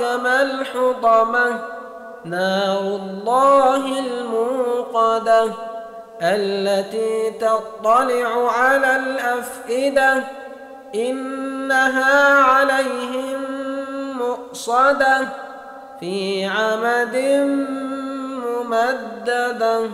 ما الحطمة؟ نار الله الموقدة التي تطلع على الأفئدة إنها عليهم مؤصدة في عمد ممددة.